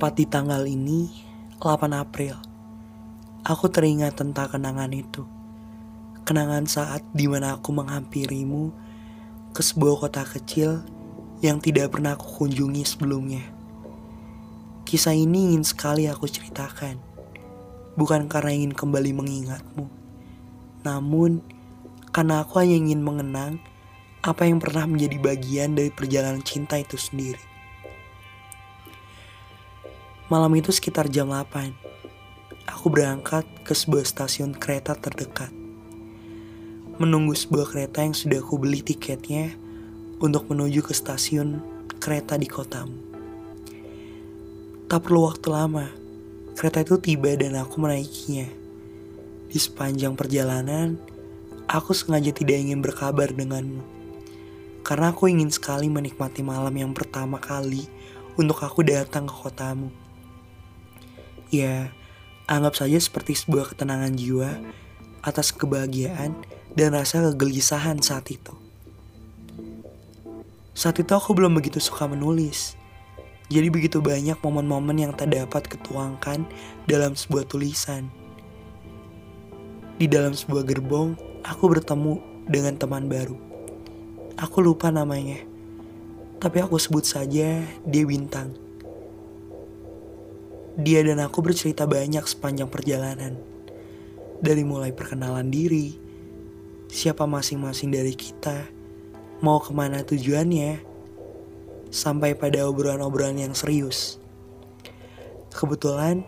Tepat di tanggal ini, 8 April, aku teringat tentang kenangan itu. Kenangan saat di mana aku menghampirimu ke sebuah kota kecil yang tidak pernah aku kunjungi sebelumnya. Kisah ini ingin sekali aku ceritakan, bukan karena ingin kembali mengingatmu, namun karena aku hanya ingin mengenang apa yang pernah menjadi bagian dari perjalanan cinta itu sendiri. Malam itu sekitar jam 8. Aku berangkat ke sebuah stasiun kereta terdekat. Menunggu sebuah kereta yang sudah aku beli tiketnya untuk menuju ke stasiun kereta di kotamu. Tak perlu waktu lama, kereta itu tiba dan aku menaikinya. Di sepanjang perjalanan, aku sengaja tidak ingin berkabar denganmu. Karena aku ingin sekali menikmati malam yang pertama kali untuk aku datang ke kotamu. Ya, anggap saja seperti sebuah ketenangan jiwa atas kebahagiaan dan rasa kegelisahan saat itu. Saat itu aku belum begitu suka menulis. Jadi begitu banyak momen-momen yang tak dapat ketuangkan dalam sebuah tulisan. Di dalam sebuah gerbong, aku bertemu dengan teman baru. Aku lupa namanya. Tapi aku sebut saja dia Bintang. Dia dan aku bercerita banyak sepanjang perjalanan. Dari mulai perkenalan diri, siapa masing-masing dari kita, mau ke mana tujuannya, sampai pada obrolan-obrolan yang serius. Kebetulan,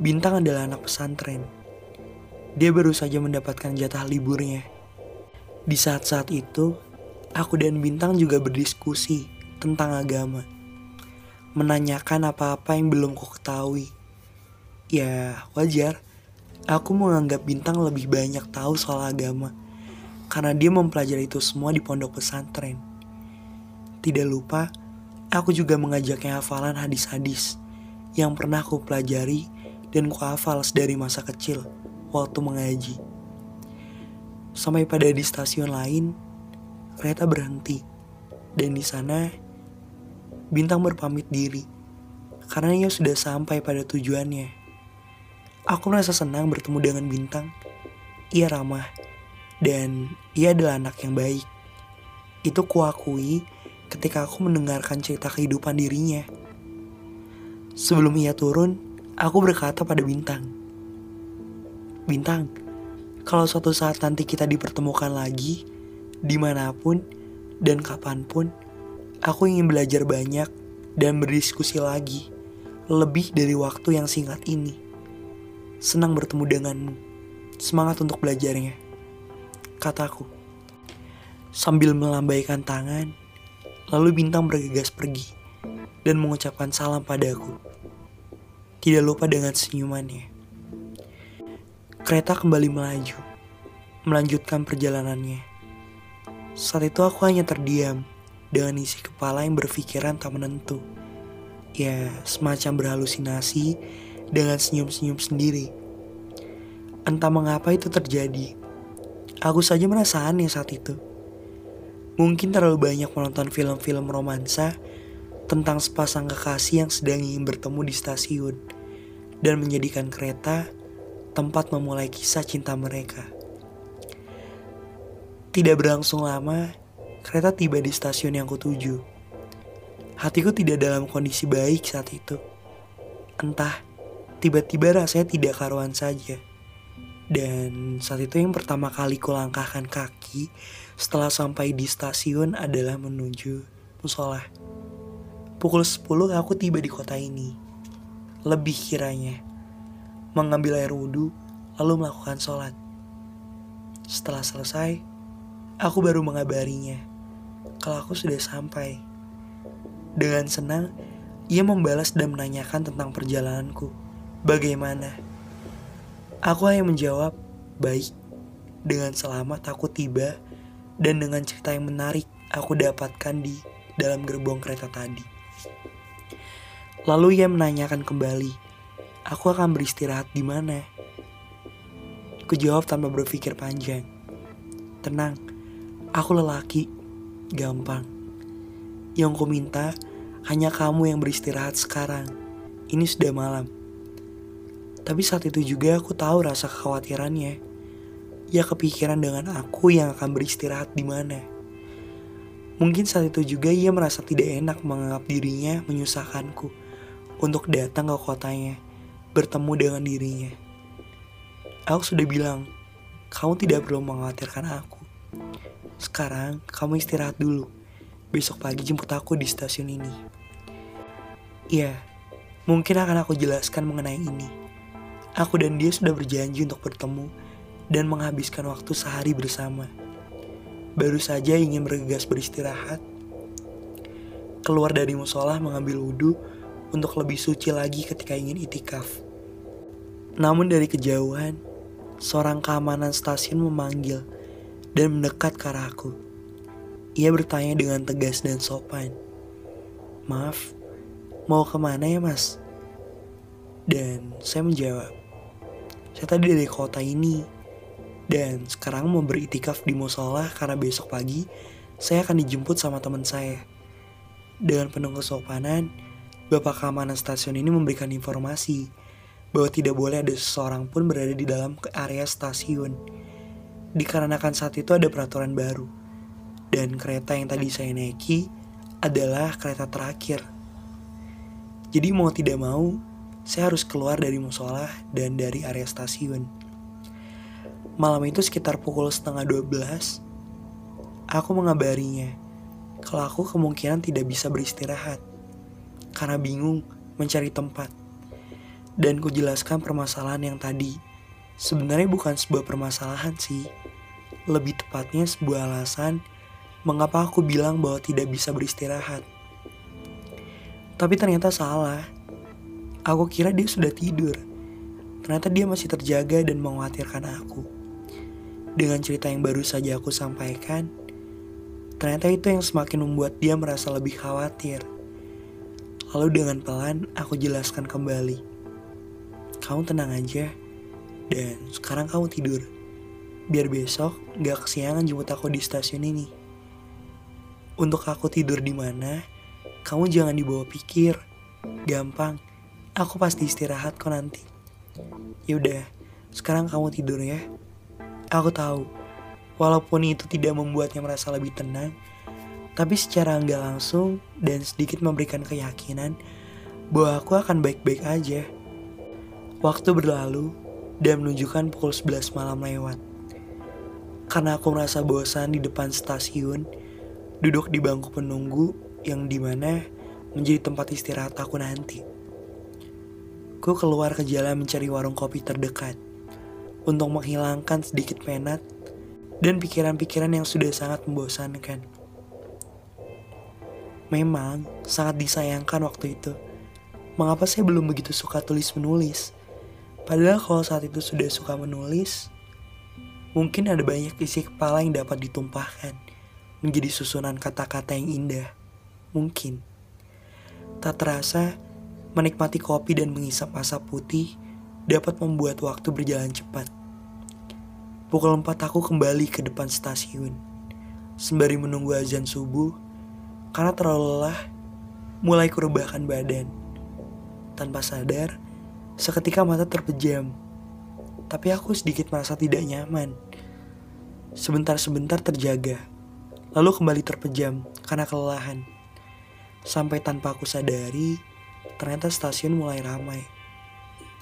Bintang adalah anak pesantren. Dia baru saja mendapatkan jatah liburnya. Di saat-saat itu, aku dan Bintang juga berdiskusi tentang agama menanyakan apa-apa yang belum ku ketahui. Ya, wajar. Aku menganggap Bintang lebih banyak tahu soal agama. Karena dia mempelajari itu semua di pondok pesantren. Tidak lupa, aku juga mengajaknya hafalan hadis-hadis yang pernah aku pelajari dan ku hafal dari masa kecil waktu mengaji. Sampai pada di stasiun lain, kereta berhenti. Dan di sana Bintang berpamit diri karena ia sudah sampai pada tujuannya. Aku merasa senang bertemu dengan Bintang. Ia ramah dan ia adalah anak yang baik. Itu kuakui ketika aku mendengarkan cerita kehidupan dirinya. Sebelum ia turun, aku berkata pada Bintang, Bintang, kalau suatu saat nanti kita dipertemukan lagi, di mana pun dan kapan pun, Aku ingin belajar banyak dan berdiskusi lagi, lebih dari waktu yang singkat ini. Senang bertemu denganmu, semangat untuk belajarnya, kataku. Sambil melambaikan tangan, lalu bintang bergegas pergi dan mengucapkan salam padaku. Tidak lupa dengan senyumannya. Kereta kembali melaju, melanjutkan perjalanannya. Saat itu aku hanya terdiam dengan isi kepala yang berpikiran tak menentu. Ya, semacam berhalusinasi dengan senyum-senyum sendiri. Entah mengapa itu terjadi. Aku saja merasa aneh saat itu. Mungkin terlalu banyak menonton film-film romansa tentang sepasang kekasih yang sedang ingin bertemu di stasiun dan menjadikan kereta tempat memulai kisah cinta mereka. Tidak berlangsung lama, Kereta tiba di stasiun yang kutuju. Hatiku tidak dalam kondisi baik saat itu. Entah, tiba-tiba rasanya tidak karuan saja. Dan saat itu yang pertama kali kulangkahkan kaki setelah sampai di stasiun adalah menuju musola. Pukul 10 aku tiba di kota ini. Lebih kiranya. Mengambil air wudhu lalu melakukan sholat. Setelah selesai, aku baru mengabarinya kalau aku sudah sampai. Dengan senang, ia membalas dan menanyakan tentang perjalananku. Bagaimana? Aku hanya menjawab, baik. Dengan selamat aku tiba dan dengan cerita yang menarik aku dapatkan di dalam gerbong kereta tadi. Lalu ia menanyakan kembali, aku akan beristirahat di mana? Aku jawab tanpa berpikir panjang. Tenang, aku lelaki gampang. Yang ku minta hanya kamu yang beristirahat sekarang ini sudah malam. Tapi saat itu juga aku tahu rasa kekhawatirannya. Ia kepikiran dengan aku yang akan beristirahat di mana. Mungkin saat itu juga ia merasa tidak enak menganggap dirinya menyusahkanku untuk datang ke kotanya, bertemu dengan dirinya. Aku sudah bilang, kamu tidak perlu mengkhawatirkan aku. Sekarang kamu istirahat dulu. Besok pagi jemput aku di stasiun ini. Iya, mungkin akan aku jelaskan mengenai ini. Aku dan dia sudah berjanji untuk bertemu dan menghabiskan waktu sehari bersama. Baru saja ingin bergegas beristirahat, keluar dari musola mengambil wudhu untuk lebih suci lagi ketika ingin itikaf. Namun dari kejauhan, seorang keamanan stasiun memanggil dan mendekat ke arahku. Ia bertanya dengan tegas dan sopan. Maaf, mau ke mana ya mas? Dan saya menjawab, saya tadi dari kota ini. Dan sekarang mau beritikaf di musola karena besok pagi saya akan dijemput sama teman saya. Dengan penuh kesopanan, Bapak keamanan stasiun ini memberikan informasi bahwa tidak boleh ada seseorang pun berada di dalam area stasiun. Dikarenakan saat itu ada peraturan baru dan kereta yang tadi saya naiki adalah kereta terakhir. Jadi mau tidak mau, saya harus keluar dari musola dan dari area stasiun. Malam itu sekitar pukul setengah 12, aku mengabarinya kalau aku kemungkinan tidak bisa beristirahat karena bingung mencari tempat. Dan kujelaskan permasalahan yang tadi. Sebenarnya bukan sebuah permasalahan sih. Lebih tepatnya sebuah alasan mengapa aku bilang bahwa tidak bisa beristirahat. Tapi ternyata salah. Aku kira dia sudah tidur. Ternyata dia masih terjaga dan mengkhawatirkan aku. Dengan cerita yang baru saja aku sampaikan, ternyata itu yang semakin membuat dia merasa lebih khawatir. Lalu dengan pelan aku jelaskan kembali. Kamu tenang aja, dan sekarang kamu tidur. Biar besok gak kesiangan jemput aku di stasiun ini. Untuk aku tidur di mana, kamu jangan dibawa pikir. Gampang, aku pasti istirahat kok nanti. Yaudah, sekarang kamu tidur ya. Aku tahu, walaupun itu tidak membuatnya merasa lebih tenang, tapi secara nggak langsung dan sedikit memberikan keyakinan bahwa aku akan baik-baik aja. Waktu berlalu dan menunjukkan pukul 11 malam lewat. Karena aku merasa bosan di depan stasiun, duduk di bangku penunggu yang di mana menjadi tempat istirahat aku nanti. Ku keluar ke jalan mencari warung kopi terdekat untuk menghilangkan sedikit penat dan pikiran-pikiran yang sudah sangat membosankan. Memang sangat disayangkan waktu itu. Mengapa saya belum begitu suka tulis menulis? Padahal kalau saat itu sudah suka menulis, mungkin ada banyak isi kepala yang dapat ditumpahkan menjadi susunan kata-kata yang indah. Mungkin. Tak terasa, menikmati kopi dan mengisap asap putih dapat membuat waktu berjalan cepat. Pukul 4 aku kembali ke depan stasiun. Sembari menunggu azan subuh, karena terlalu lelah, mulai kurebahkan badan. Tanpa sadar, seketika mata terpejam. Tapi aku sedikit merasa tidak nyaman. Sebentar-sebentar terjaga lalu kembali terpejam karena kelelahan. Sampai tanpa aku sadari, ternyata stasiun mulai ramai.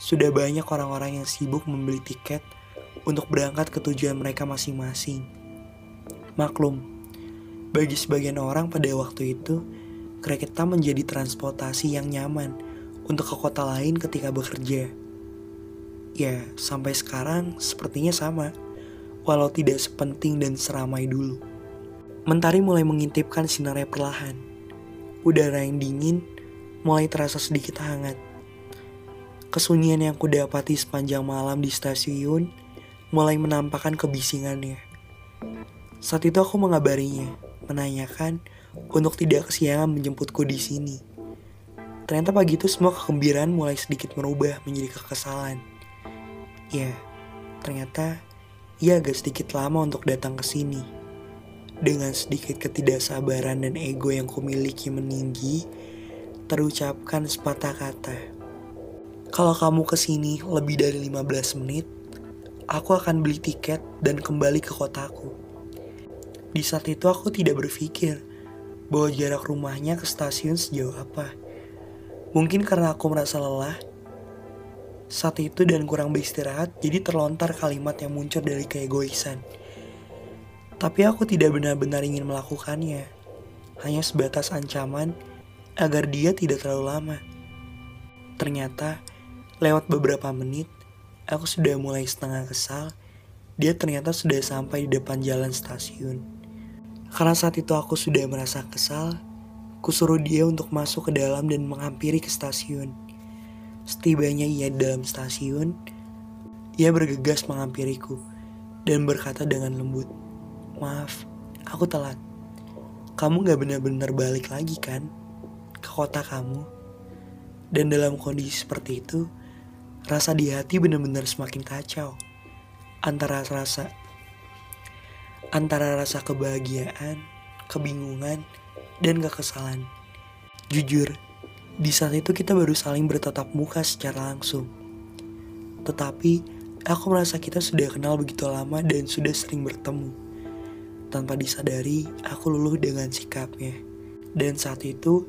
Sudah banyak orang-orang yang sibuk membeli tiket untuk berangkat ke tujuan mereka masing-masing. Maklum, bagi sebagian orang pada waktu itu, kereta menjadi transportasi yang nyaman untuk ke kota lain ketika bekerja. Ya, sampai sekarang sepertinya sama, walau tidak sepenting dan seramai dulu. Mentari mulai mengintipkan sinarnya perlahan. Udara yang dingin mulai terasa sedikit hangat. Kesunyian yang kudapati sepanjang malam di stasiun mulai menampakkan kebisingannya. Saat itu aku mengabarinya, menanyakan untuk tidak kesiangan menjemputku di sini. Ternyata pagi itu semua kegembiraan mulai sedikit merubah menjadi kekesalan. Ya, ternyata ia agak sedikit lama untuk datang ke sini. Dengan sedikit ketidaksabaran dan ego yang kumiliki meninggi, terucapkan sepatah kata. Kalau kamu ke sini lebih dari 15 menit, aku akan beli tiket dan kembali ke kotaku. Di saat itu aku tidak berpikir bahwa jarak rumahnya ke stasiun sejauh apa. Mungkin karena aku merasa lelah saat itu dan kurang beristirahat, jadi terlontar kalimat yang muncul dari keegoisan. Tapi aku tidak benar-benar ingin melakukannya, hanya sebatas ancaman agar dia tidak terlalu lama. Ternyata, lewat beberapa menit, aku sudah mulai setengah kesal. Dia ternyata sudah sampai di depan jalan stasiun. Karena saat itu aku sudah merasa kesal, kusuruh dia untuk masuk ke dalam dan menghampiri ke stasiun. Setibanya ia dalam stasiun, ia bergegas menghampiriku dan berkata dengan lembut, Maaf, aku telat. Kamu gak benar-benar balik lagi kan ke kota kamu? Dan dalam kondisi seperti itu, rasa di hati benar-benar semakin kacau. Antara rasa antara rasa kebahagiaan, kebingungan, dan kekesalan. Jujur, di saat itu kita baru saling bertatap muka secara langsung. Tetapi, aku merasa kita sudah kenal begitu lama dan sudah sering bertemu. Tanpa disadari, aku luluh dengan sikapnya. Dan saat itu,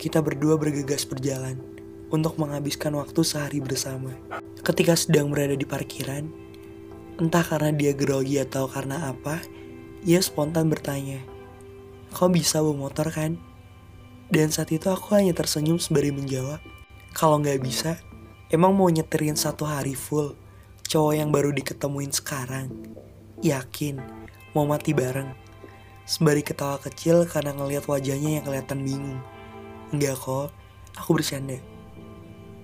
kita berdua bergegas berjalan untuk menghabiskan waktu sehari bersama. Ketika sedang berada di parkiran, entah karena dia grogi atau karena apa, ia spontan bertanya, Kau bisa bawa motor kan? Dan saat itu aku hanya tersenyum sembari menjawab, Kalau nggak bisa, emang mau nyeterin satu hari full, cowok yang baru diketemuin sekarang. Yakin, mau mati bareng. Sembari ketawa kecil karena ngelihat wajahnya yang kelihatan bingung. Enggak kok, aku bercanda.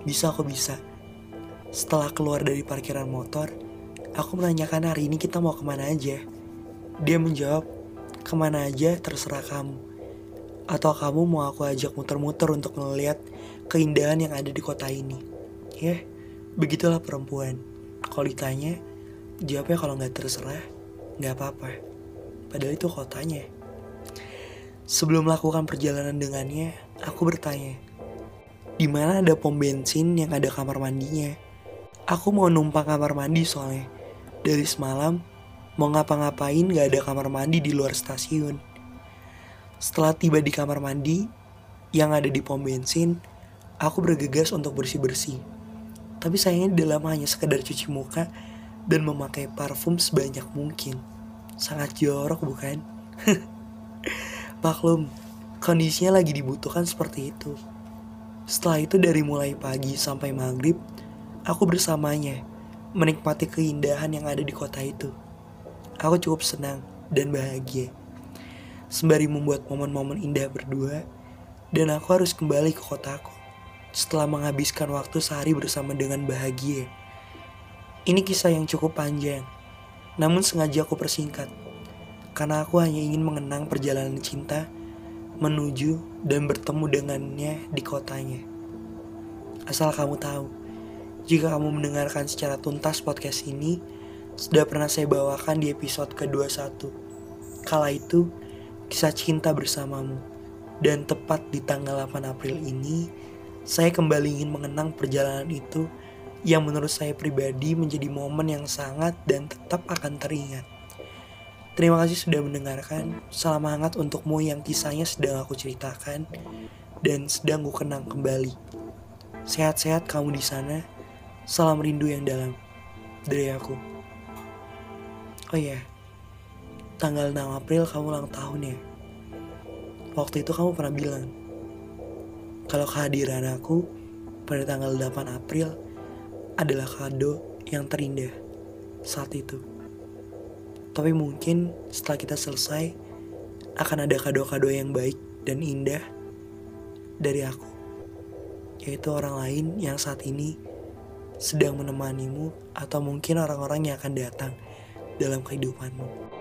Bisa aku bisa. Setelah keluar dari parkiran motor, aku menanyakan hari ini kita mau ke mana aja. Dia menjawab, ke mana aja terserah kamu. Atau kamu mau aku ajak muter-muter untuk melihat keindahan yang ada di kota ini. Ya, begitulah perempuan. Kalau ditanya, jawabnya kalau nggak terserah, nggak apa-apa. Padahal itu kotanya. Sebelum melakukan perjalanan dengannya, aku bertanya, di mana ada pom bensin yang ada kamar mandinya? Aku mau numpang kamar mandi soalnya. Dari semalam, Mau ngapa-ngapain gak ada kamar mandi di luar stasiun. Setelah tiba di kamar mandi yang ada di pom bensin, aku bergegas untuk bersih-bersih. Tapi sayangnya dalam hanya sekedar cuci muka dan memakai parfum sebanyak mungkin. Sangat jorok bukan? Maklum, kondisinya lagi dibutuhkan seperti itu. Setelah itu dari mulai pagi sampai maghrib, aku bersamanya menikmati keindahan yang ada di kota itu. Aku cukup senang dan bahagia. Sembari membuat momen-momen indah berdua, dan aku harus kembali ke kotaku setelah menghabiskan waktu sehari bersama dengan bahagia. Ini kisah yang cukup panjang, namun sengaja aku persingkat, karena aku hanya ingin mengenang perjalanan cinta menuju dan bertemu dengannya di kotanya. Asal kamu tahu, jika kamu mendengarkan secara tuntas podcast ini, sudah pernah saya bawakan di episode ke-21. Kala itu, kisah cinta bersamamu. Dan tepat di tanggal 8 April ini, saya kembali ingin mengenang perjalanan itu yang menurut saya pribadi menjadi momen yang sangat dan tetap akan teringat. Terima kasih sudah mendengarkan. Salam hangat untukmu yang kisahnya sedang aku ceritakan dan sedang ku kenang kembali. Sehat-sehat kamu di sana. Salam rindu yang dalam. Dari aku. Oh iya, tanggal 6 April kamu ulang tahun ya. Waktu itu kamu pernah bilang, kalau kehadiran aku pada tanggal 8 April adalah kado yang terindah saat itu. Tapi mungkin setelah kita selesai, akan ada kado-kado yang baik dan indah dari aku. Yaitu orang lain yang saat ini sedang menemanimu atau mungkin orang-orang yang akan datang dalam kehidupanmu.